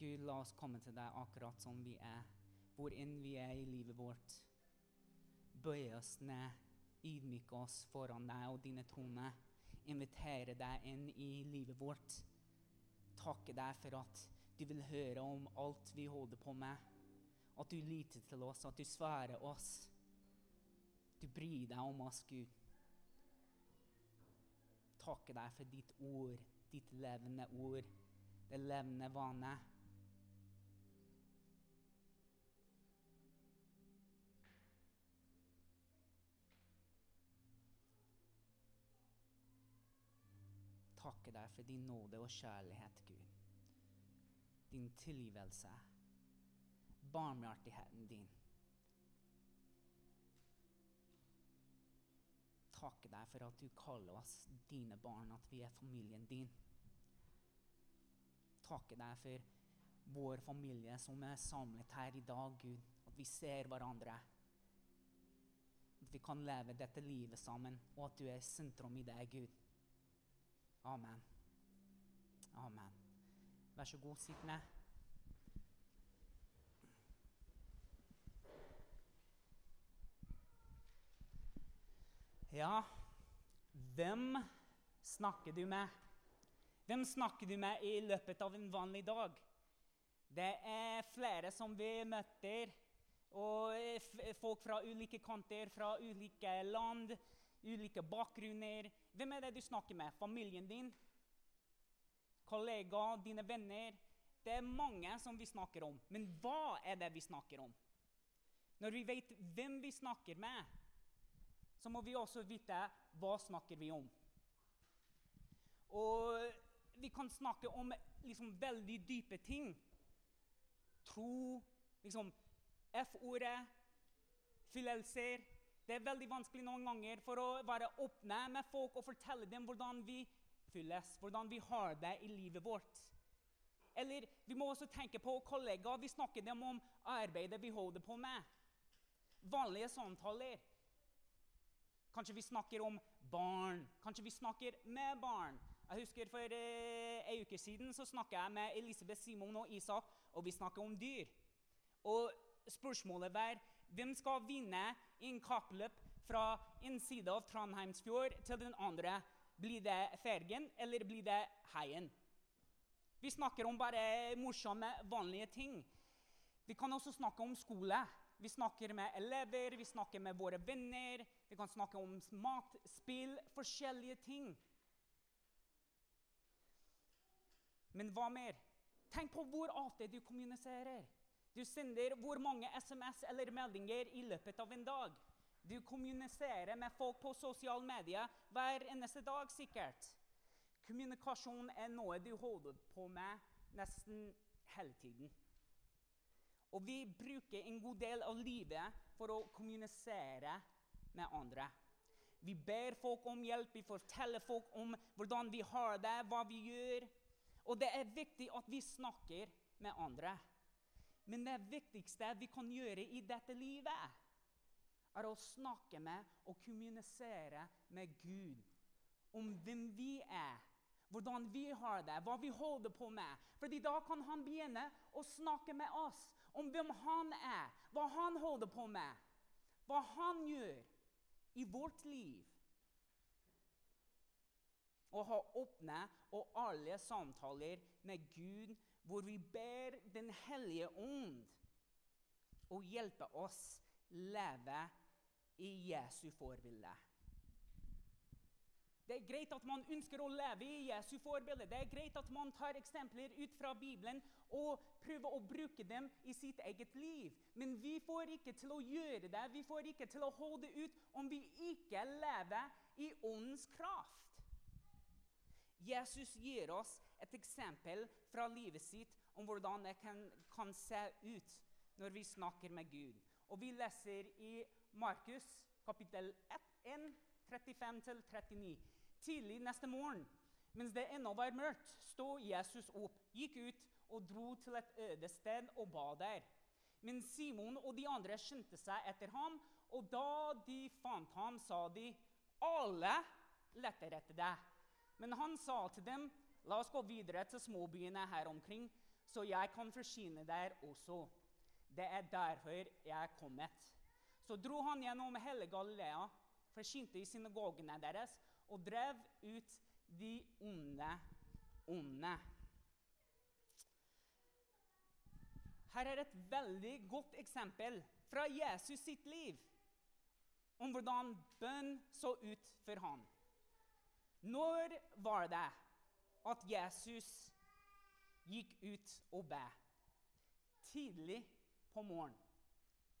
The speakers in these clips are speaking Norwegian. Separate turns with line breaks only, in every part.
Gud, la oss komme til deg akkurat som vi er, hvor enn vi er i livet vårt. Bøye oss ned, ydmyke oss foran deg og dine toner. Invitere deg inn i livet vårt. Takke deg for at du vil høre om alt vi holder på med. At du lytter til oss, at du svarer oss. Du bryr deg om oss, Gud. Takke deg for ditt ord, ditt levende ord, det levende vannet. Takke deg for din nåde og kjærlighet, Gud. Din tilgivelse. Barmhjertigheten din. Takke deg for at du kaller oss dine barn, at vi er familien din. Takke deg for vår familie som er samlet her i dag, Gud. At vi ser hverandre. At vi kan leve dette livet sammen, og at du er sentrum i det, Gud. Amen. Amen. Vær så god, sitt ned. Ja, hvem snakker du med? Hvem snakker du med i løpet av en vanlig dag? Det er flere som vi møter, og folk fra ulike kanter, fra ulike land, ulike bakgrunner. Hvem er det du snakker med? Familien din? Kollegaer? Dine venner? Det er mange som vi snakker om. Men hva er det vi snakker om? Når vi vet hvem vi snakker med, så må vi også vite hva snakker vi om. Og vi kan snakke om liksom, veldig dype ting. Tro, liksom F-ordet, følelser. Det er veldig vanskelig noen ganger for å være åpne med folk og fortelle dem hvordan vi fylles, hvordan vi har det i livet vårt. Eller vi må også tenke på kollegaer. Vi snakker dem om arbeidet vi holder på med. Vanlige samtaler. Kanskje vi snakker om barn. Kanskje vi snakker med barn. Jeg husker For eh, en uke siden så snakka jeg med Elisabeth, Simon og Isak, og vi snakket om dyr. Og spørsmålet var hvem skal vinne i en kappløp fra en side av Trondheimsfjord til den andre. Blir det fergen, eller blir det heien? Vi snakker om bare morsomme, vanlige ting. Vi kan også snakke om skole. Vi snakker med elever, vi snakker med våre venner. Vi kan snakke om mat, spill, forskjellige ting. Men hva mer? Tenk på hvor ofte du kommuniserer. Du sender hvor mange SMS eller meldinger i løpet av en dag. Du kommuniserer med folk på sosiale medier hver eneste dag, sikkert. Kommunikasjon er noe du holder på med nesten hele tiden. Og vi bruker en god del av livet for å kommunisere med andre. Vi ber folk om hjelp, vi forteller folk om hvordan vi har det, hva vi gjør. Og det er viktig at vi snakker med andre. Men det viktigste vi kan gjøre i dette livet, er å snakke med og kommunisere med Gud om hvem vi er, hvordan vi har det, hva vi holder på med. Fordi da kan han begynne å snakke med oss om hvem han er, hva han holder på med, hva han gjør i vårt liv. Å ha åpne og ærlige samtaler med Gud hvor vi ber Den hellige ånd å hjelpe oss leve i Jesu forbilde. Det er greit at man ønsker å leve i Jesu forbilde. Det er greit at man tar eksempler ut fra Bibelen og prøver å bruke dem i sitt eget liv. Men vi får ikke til å gjøre det, vi får ikke til å holde ut om vi ikke lever i åndens kraft. Jesus gir oss et eksempel fra livet sitt om hvordan det kan, kan se ut når vi snakker med Gud. Og Vi leser i Markus kapittel 1, 35-39. Tidlig neste morgen, mens det ennå var mørkt, stod Jesus opp, gikk ut og dro til et øde sted og ba der. Men Simon og de andre skyndte seg etter ham, og da de fant ham, sa de, 'Alle leter etter deg.' Men han sa til dem, 'La oss gå videre til småbyene her omkring.' så jeg kan forsyne der også. Det er derfor jeg er kommet. Så dro han gjennom hele Galilea, forsynte i synagogene deres og drev ut de onde onde. Her er et veldig godt eksempel fra Jesus sitt liv om hvordan bønn så ut for ham. Når var det at Jesus gikk ut og ba? Tidlig på morgenen.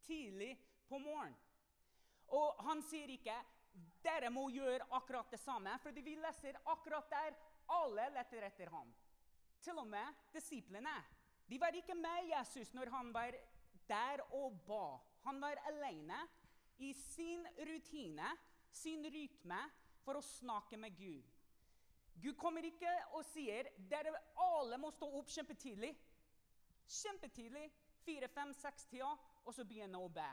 Tidlig på morgenen. Og han sier ikke 'dere må gjøre akkurat det samme', fordi vi leser akkurat der alle leter etter ham. Til og med disiplene. De var ikke med Jesus når han var der og ba. Han var alene i sin rutine, sin rytme, for å snakke med Gud. Gud kommer ikke og sier dere alle må stå opp kjempetidlig. Kjempetidlig, fire, fem, seks tida, og så begynne å be.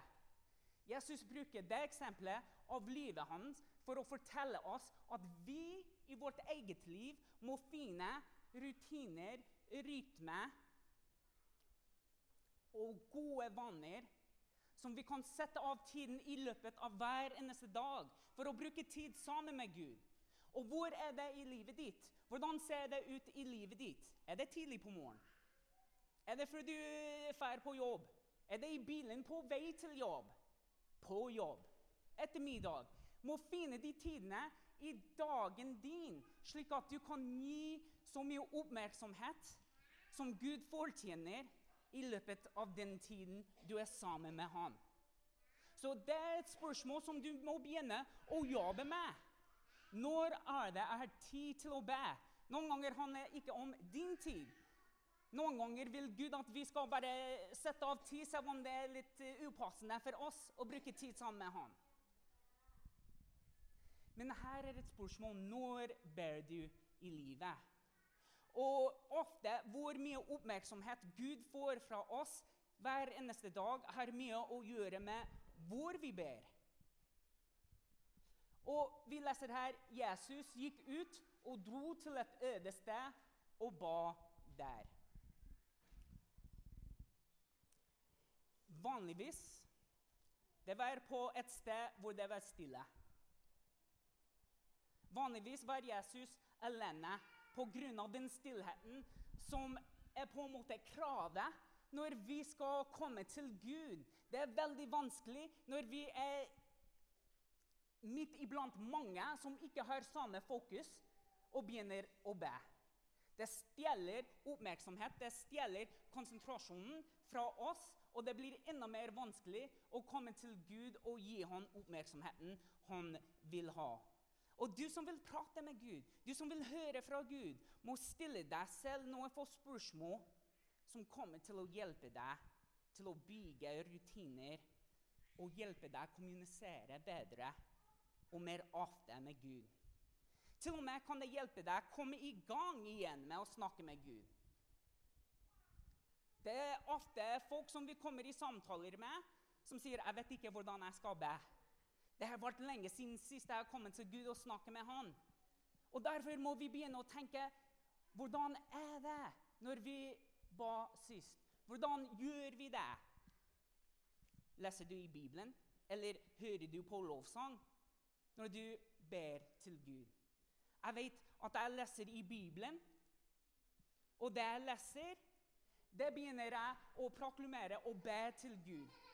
Jesus bruker det eksempelet av livet hans for å fortelle oss at vi i vårt eget liv må finne rutiner, rytme og gode vaner som vi kan sette av tiden i løpet av hver eneste dag for å bruke tid sammen med Gud. Og hvor er det i livet ditt? Hvordan ser det ut i livet ditt? Er det tidlig på morgenen? Er det før du drar på jobb? Er det i bilen på vei til jobb? På jobb. Ettermiddag. Må finne de tidene i dagen din, slik at du kan gi så mye oppmerksomhet som Gud fortjener i løpet av den tiden du er sammen med ham. Så det er et spørsmål som du må begynne å jobbe med. Når er det jeg har tid til å be? Noen ganger handler det ikke om din tid. Noen ganger vil Gud at vi skal bare sette av tid, selv om det er litt eh, upassende for oss å bruke tid sammen med Han. Men her er et spørsmål når ber du i livet? Og ofte hvor mye oppmerksomhet Gud får fra oss hver eneste dag, har mye å gjøre med hvor vi ber. Og vi leser her Jesus gikk ut og dro til et øde sted og ba der. Vanligvis det var på et sted hvor det var stille. Vanligvis var Jesus alene pga. den stillheten som er på en måte kravet når vi skal komme til Gud. Det er veldig vanskelig når vi er midt iblant mange som ikke har samme fokus, og begynner å be. Det stjeler oppmerksomhet, det stjeler konsentrasjonen fra oss, og det blir enda mer vanskelig å komme til Gud og gi ham oppmerksomheten han vil ha. Og du som vil prate med Gud, du som vil høre fra Gud, må stille deg selv noen få spørsmål som kommer til å hjelpe deg til å bygge rutiner og hjelpe deg å kommunisere bedre og mer ofte med Gud. Til og med kan det hjelpe deg å komme i gang igjen med å snakke med Gud. Det er ofte folk som vi kommer i samtaler med, som sier 'Jeg vet ikke hvordan jeg skal be'. Det har vært lenge siden sist jeg har kommet til Gud og snakket med Han. Og Derfor må vi begynne å tenke hvordan er det når vi ba sist? Hvordan gjør vi det? Leser du i Bibelen, eller hører du på lovsang når du ber til Gud? Jeg vet at jeg leser i Bibelen, og det jeg leser, det begynner jeg å proklamere og be til Gud.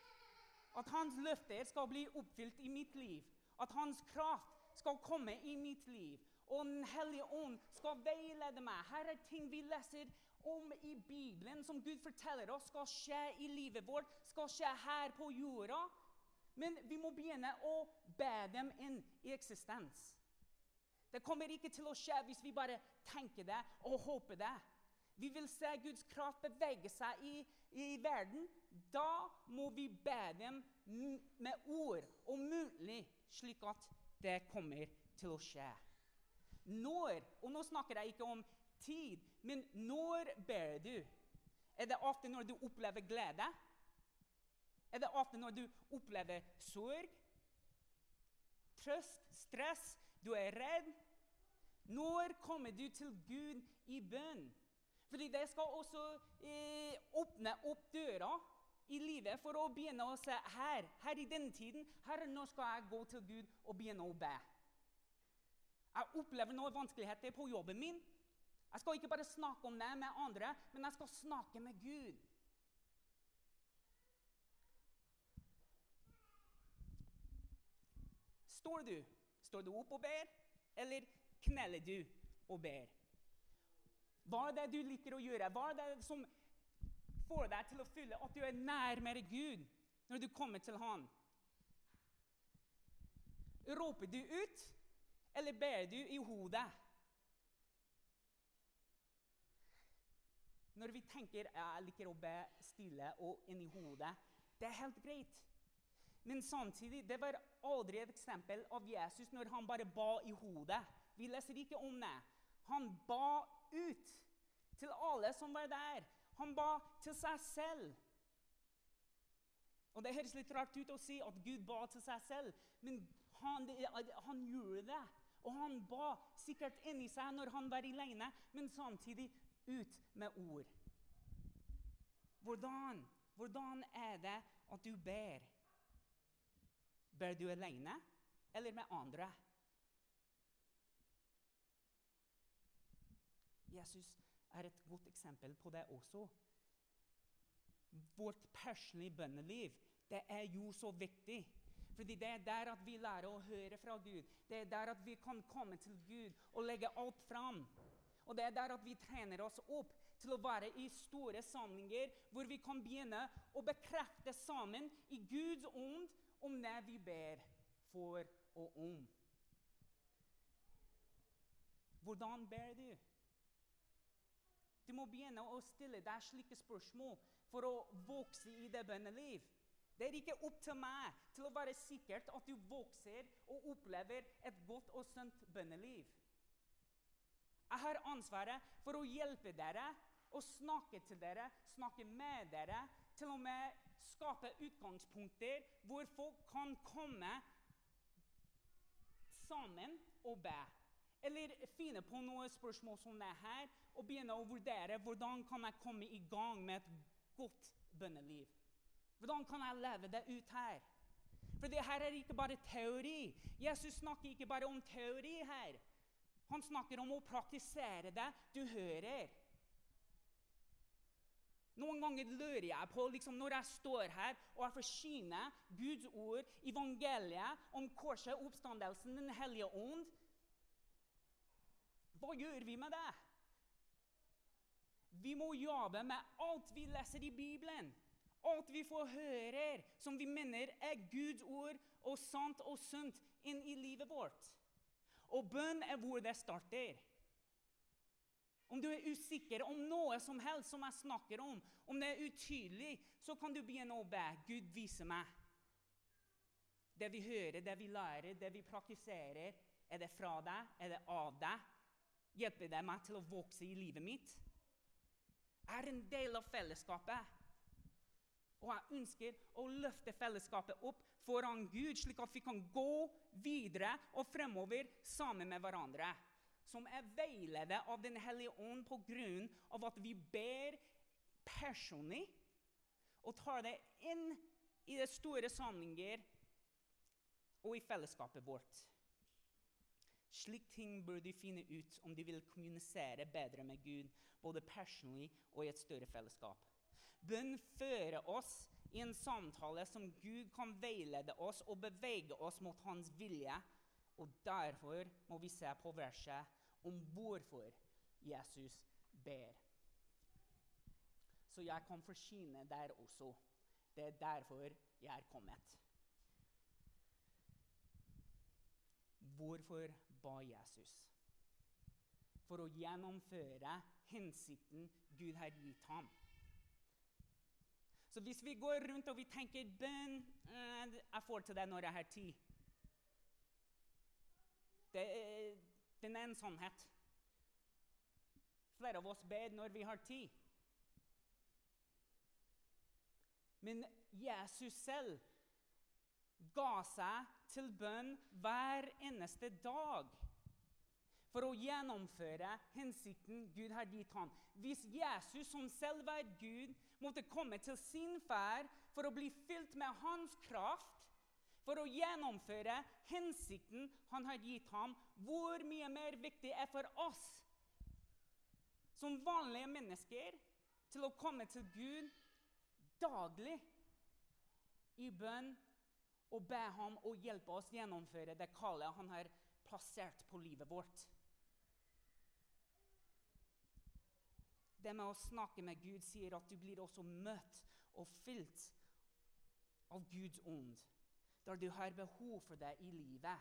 At hans løfter skal bli oppfylt i mitt liv. At hans kraft skal komme i mitt liv. Og Den hellige ånd skal veilede meg. Her er ting vi leser om i Bibelen, som Gud forteller oss skal skje i livet vårt, skal skje her på jorda. Men vi må begynne å be dem inn i eksistens. Det kommer ikke til å skje hvis vi bare tenker det og håper det. Vi vil se Guds kraft bevege seg i, i verden. Da må vi be dem med ord og muntlig, slik at det kommer til å skje. Når, og nå snakker jeg ikke om tid, men når ber du? Er det ofte når du opplever glede? Er det ofte når du opplever sorg? Trøst? Stress? Du er redd? Når kommer du til Gud i bønn? Fordi det skal også eh, åpne opp døra i livet for å begynne å se her, her i denne tiden her nå skal jeg gå til Gud og begynne å be. Jeg opplever noen vanskeligheter på jobben min. Jeg skal ikke bare snakke om det med andre, men jeg skal snakke med Gud. Står du? Står du opp og ber, eller kneller du og ber? Hva er det du liker å gjøre? Hva er det som får deg til å føle at du er nærmere Gud når du kommer til Han? Råper du ut, eller ber du i hodet? Når vi tenker jeg liker å be stille og inni hodet, det er helt greit. Men samtidig, det var aldri et eksempel av Jesus når han bare ba i hodet. Vi leser ikke om det. Han ba ut til alle som var der. Han ba til seg selv. Og Det høres litt rart ut å si at Gud ba til seg selv, men han, han gjorde det. Og han ba sikkert inni seg når han var alene, men samtidig ut med ord. Hvordan, hvordan er det at du ber? Ber du alene eller med andre? Jesus er et godt eksempel på det også. Vårt personlige bønneliv det er jo så viktig. Fordi Det er der at vi lærer å høre fra Gud. Det er der at vi kan komme til Gud og legge alt fram. Og Det er der at vi trener oss opp til å være i store samlinger hvor vi kan begynne å bekrefte sammen i Guds ånd om det vi ber for og om. Hvordan ber du? Du må begynne å stille deg slike spørsmål for å vokse i det bønneliv. Det er ikke opp til meg til å være sikkert at du vokser og opplever et godt og sunt bønneliv. Jeg har ansvaret for å hjelpe dere og snakke til dere, snakke med dere, til og med skape utgangspunkter hvor folk kan komme sammen og be. Eller finne på noen spørsmål som det her, og begynne å vurdere hvordan kan jeg komme i gang med et godt bønneliv. Hvordan kan jeg leve det ut her? For det her er ikke bare teori. Jesus snakker ikke bare om teori her. Han snakker om å praktisere det du hører. Noen ganger lurer jeg på, liksom, når jeg står her og jeg forsyner Guds ord, evangeliet om korset, oppstandelsen, Den hellige ånd Hva gjør vi med det? Vi må jobbe med alt vi leser i Bibelen. Alt vi får høre som vi mener er Guds ord og sant og sunt inn i livet vårt. Og bønn er hvor det starter. Om du er usikker om noe som helst som jeg snakker om, om det er utydelig, så kan du begynne å be. Gud, vise meg. Det vi hører, det vi lærer, det vi praktiserer, er det fra deg? Er det av deg? Hjelper det meg til å vokse i livet mitt? Jeg er en del av fellesskapet. Og jeg ønsker å løfte fellesskapet opp foran Gud, slik at vi kan gå videre og fremover sammen med hverandre som er veiledet av Den hellige ånd på grunn av at vi ber personlig og tar det inn i det store samlinger og i fellesskapet vårt. Slik ting bør de finne ut om de vil kommunisere bedre med Gud, både personlig og i et større fellesskap. Bønn fører oss i en samtale som Gud kan veilede oss og bevege oss mot hans vilje og Derfor må vi se på verset om hvorfor Jesus ber. Så jeg kan forsyne der også. Det er derfor jeg er kommet. Hvorfor ba Jesus? For å gjennomføre hensikten Gud har gitt ham. Så hvis vi går rundt og vi tenker bønn eh, Jeg får til det når jeg har tid. Det, den er en sannhet. Flere av oss ber når vi har tid. Men Jesus selv ga seg til bønn hver eneste dag. for å gjennomføre hensikten Gud har gitt ham. Hvis Jesus, som selv er Gud, måtte komme til sin ferd for å bli fylt med hans kraft, for å gjennomføre hensikten han har gitt ham, hvor mye mer viktig er for oss som vanlige mennesker til å komme til Gud daglig i bønn og be ham å hjelpe oss gjennomføre det kallet han har plassert på livet vårt. Det med å snakke med Gud sier at du blir også møtt og fylt av Guds ånd, der du har behov for det i livet.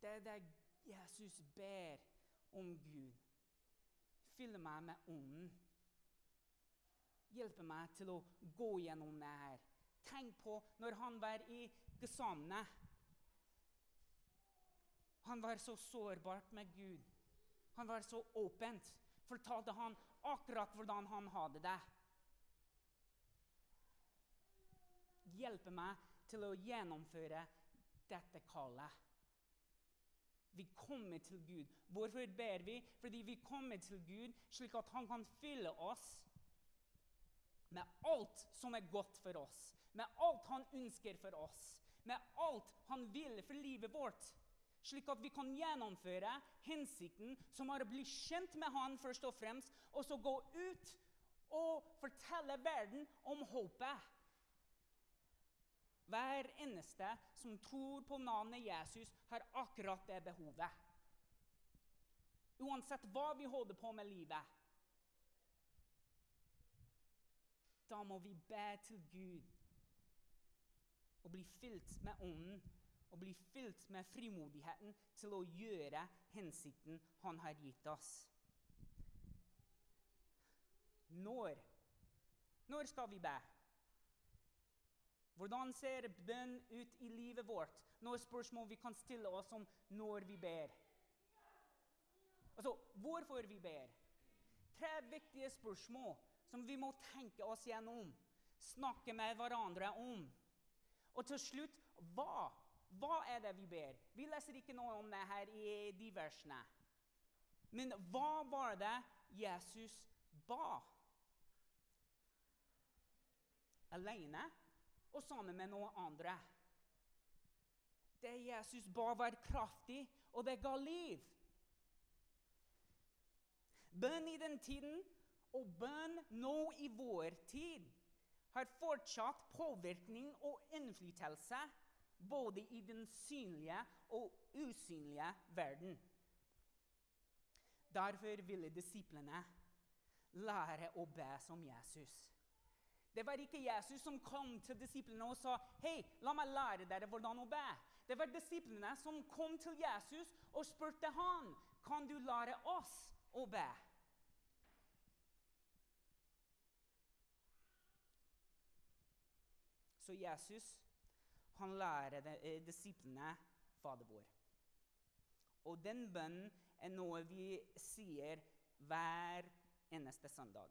Det er det Jesus ber om Gud. Fyll meg med ånden. Hjelpe meg til å gå gjennom det her. Tenk på når han var i Gesamene. Han var så sårbart med Gud. Han var så åpent. Fortalte han akkurat hvordan han hadde det. Hjelpe meg til å gjennomføre dette kallet. Vi kommer til Gud. Hvorfor ber vi? Fordi vi kommer til Gud slik at han kan fylle oss med alt som er godt for oss, med alt han ønsker for oss, med alt han vil for livet vårt slik at vi kan gjennomføre hensikten som er å bli kjent med Han først og fremst, og så gå ut og fortelle verden om håpet. Hver eneste som tror på navnet Jesus, har akkurat det behovet. Uansett hva vi holder på med livet. Da må vi be til Gud og bli fylt med Ånden og bli fylt med frimodigheten til å gjøre hensikten han har gitt oss. Når? Når skal vi be? Hvordan ser bønn ut i livet vårt? Noen spørsmål vi kan stille oss om når vi ber. Altså, hvorfor vi ber. Tre viktige spørsmål som vi må tenke oss gjennom, snakke med hverandre om. Og til slutt hva hva er det vi ber? Vi leser ikke noe om det her i de versene. Men hva var det Jesus ba? Alene og sammen med noen andre. Det Jesus ba, var kraftig, og det ga liv. Bønn i den tiden og bønn nå i vår tid har fortsatt påvirkning og innflytelse både i den synlige og usynlige verden. Derfor ville disiplene lære å be som Jesus. Det var ikke Jesus som kom til disiplene og sa «Hei, la meg lære dere hvordan å be. Det var disiplene som kom til Jesus og spurte han, kan du lære oss å be. Så Jesus han lærer eh, disiplene Fader vår. Og den bønnen er noe vi sier hver eneste søndag.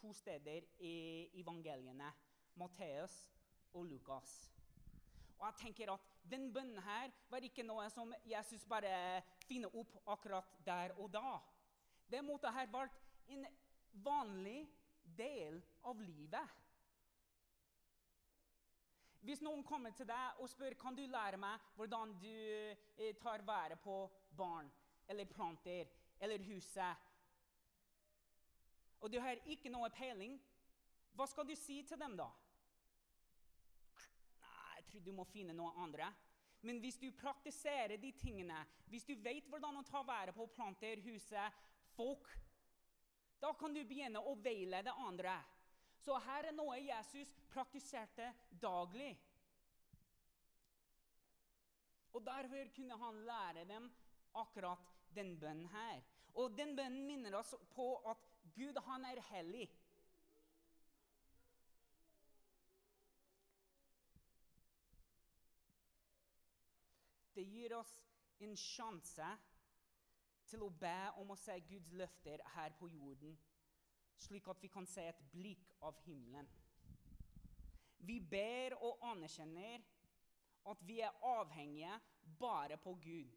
to steder i evangeliene. Matteus og Lukas. Og jeg tenker at Den bønnen her var ikke noe som Jesus bare finner opp akkurat der og da. Det måtte ha vært en vanlig del av livet. Hvis noen kommer til deg og spør kan du lære meg hvordan du eh, tar vare på barn eller planter eller huset, og du har ikke noe peiling, hva skal du si til dem da? Nei, jeg tror du må finne noe andre. Men hvis du praktiserer de tingene, hvis du vet hvordan å ta vare på planter, huset, folk da kan du begynne å veilede andre. Så her er noe Jesus praktiserte daglig. Og derfor kunne han lære dem akkurat den bønnen her. Og den bønnen minner oss på at Gud, han er hellig. Det gir oss en sjanse til å be om å se Guds løfter her på jorden, slik at vi kan se et blikk av himmelen. Vi ber og anerkjenner at vi er avhengige bare på Gud.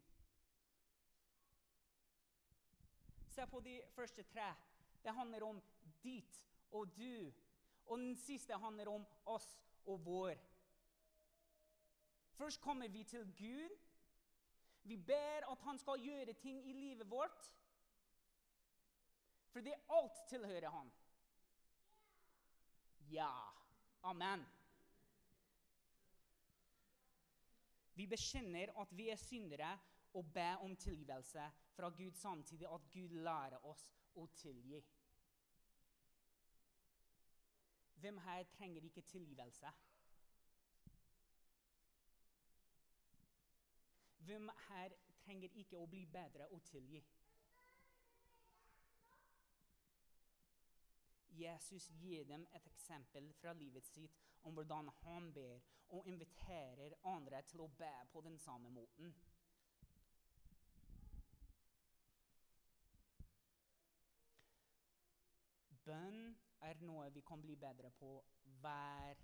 Se på de første tre. Det handler om ditt og du. Og den siste handler om oss og vår. Først kommer vi til Gud. Vi ber at han skal gjøre ting i livet vårt. For det alt tilhører han. Ja. Amen. Vi bekjenner at vi er syndere, og be om tilgivelse fra Gud samtidig at Gud lærer oss å tilgi. Hvem her trenger ikke tilgivelse? Hvem her trenger ikke å bli bedre og tilgi? Jesus gir dem et eksempel fra livet sitt om hvordan han ber, og inviterer andre til å be på den samme måten. Bønn er noe vi kan bli bedre på hver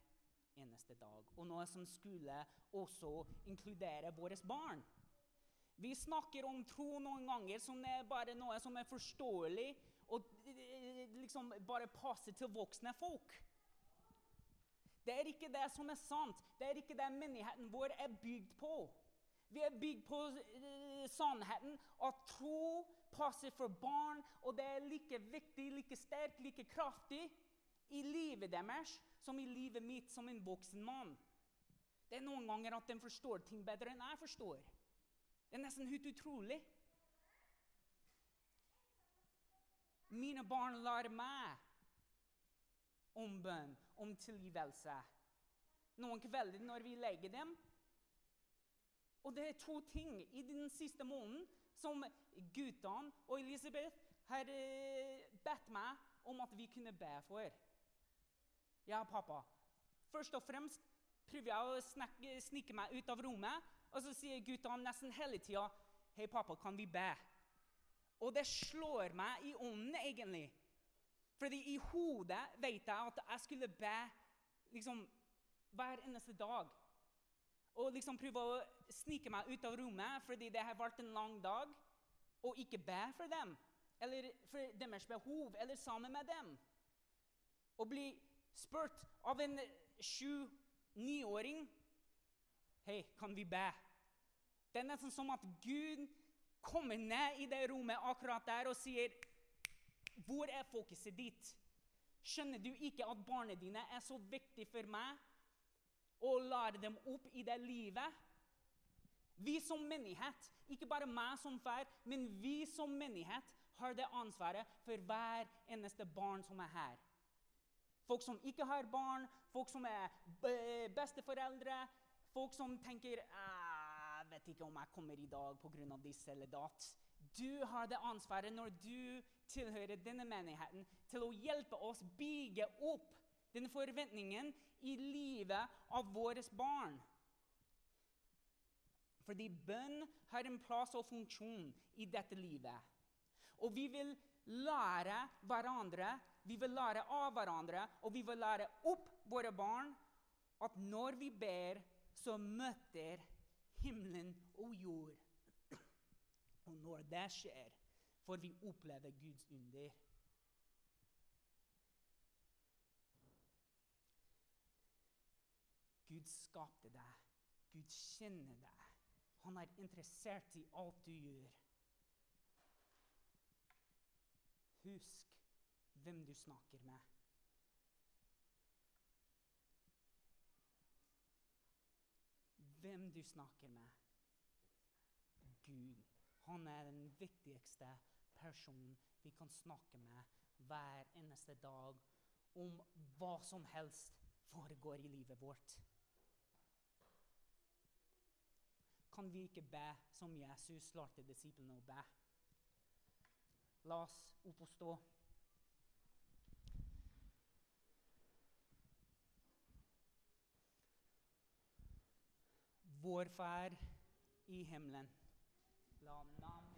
eneste dag, og noe som skulle også inkludere våre barn. Vi snakker om tro noen ganger som er bare noe som er forståelig og liksom bare passer til voksne folk. Det er ikke det som er sant. Det er ikke det menigheten vår er bygd på. Vi er bygd på uh, sannheten at tro passer for barn, og det er like viktig, like sterkt, like kraftig i livet deres som i livet mitt som en voksen mann. Det er noen ganger at de forstår ting bedre enn jeg forstår. Det er nesten helt utrolig. Mine barn lar meg om bønn, om tilgivelse. Noen kvelder når vi legger dem. Og det er to ting i den siste måneden som guttene og Elisabeth har eh, bedt meg om at vi kunne be for. Ja, pappa. Først og fremst prøver jeg å snakke, snike meg ut av rommet, og så sier guttene nesten hele tida Hei, pappa, kan vi be? Og det slår meg i ånden, egentlig. Fordi i hodet vet jeg at jeg skulle be liksom, hver eneste dag. Og liksom prøve å snike meg ut av rommet fordi det har vært en lang dag, og ikke be for dem. Eller for deres behov, eller sammen med dem. Og bli spurt av en sju-niåring Hei, kan vi be? Det er nesten som at Gud kommer ned i det rommet akkurat der og sier hvor er fokuset ditt? Skjønner du ikke at barna dine er så viktig for meg? Å lære dem opp i det livet? Vi som menighet, ikke bare meg som far, men vi som menighet har det ansvaret for hver eneste barn som er her. Folk som ikke har barn, folk som er besteforeldre, folk som tenker «Ah, 'Jeg vet ikke om jeg kommer i dag pga. disse eller datt'. Du har det ansvaret når du tilhører denne menigheten, til å hjelpe oss bygge opp den forventningen i livet av våre barn. Fordi bønn har en plass og funksjon i dette livet. Og vi vil lære hverandre, vi vil lære av hverandre, og vi vil lære opp våre barn at når vi ber, så møter himmelen og jord. Og når det skjer, får vi oppleve Guds under. Gud skapte deg. Gud kjenner deg. Han er interessert i alt du gjør. Husk hvem du snakker med. Hvem du snakker med. Gud. Han er den viktigste personen vi kan snakke med hver eneste dag om hva som helst foregår i livet vårt. kan vi ikke be som Jesus lærte disiplene å be. La oss opp og stå. Vår Far i himmelen. La navn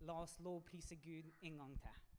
La oss lovprise Gud en gang til.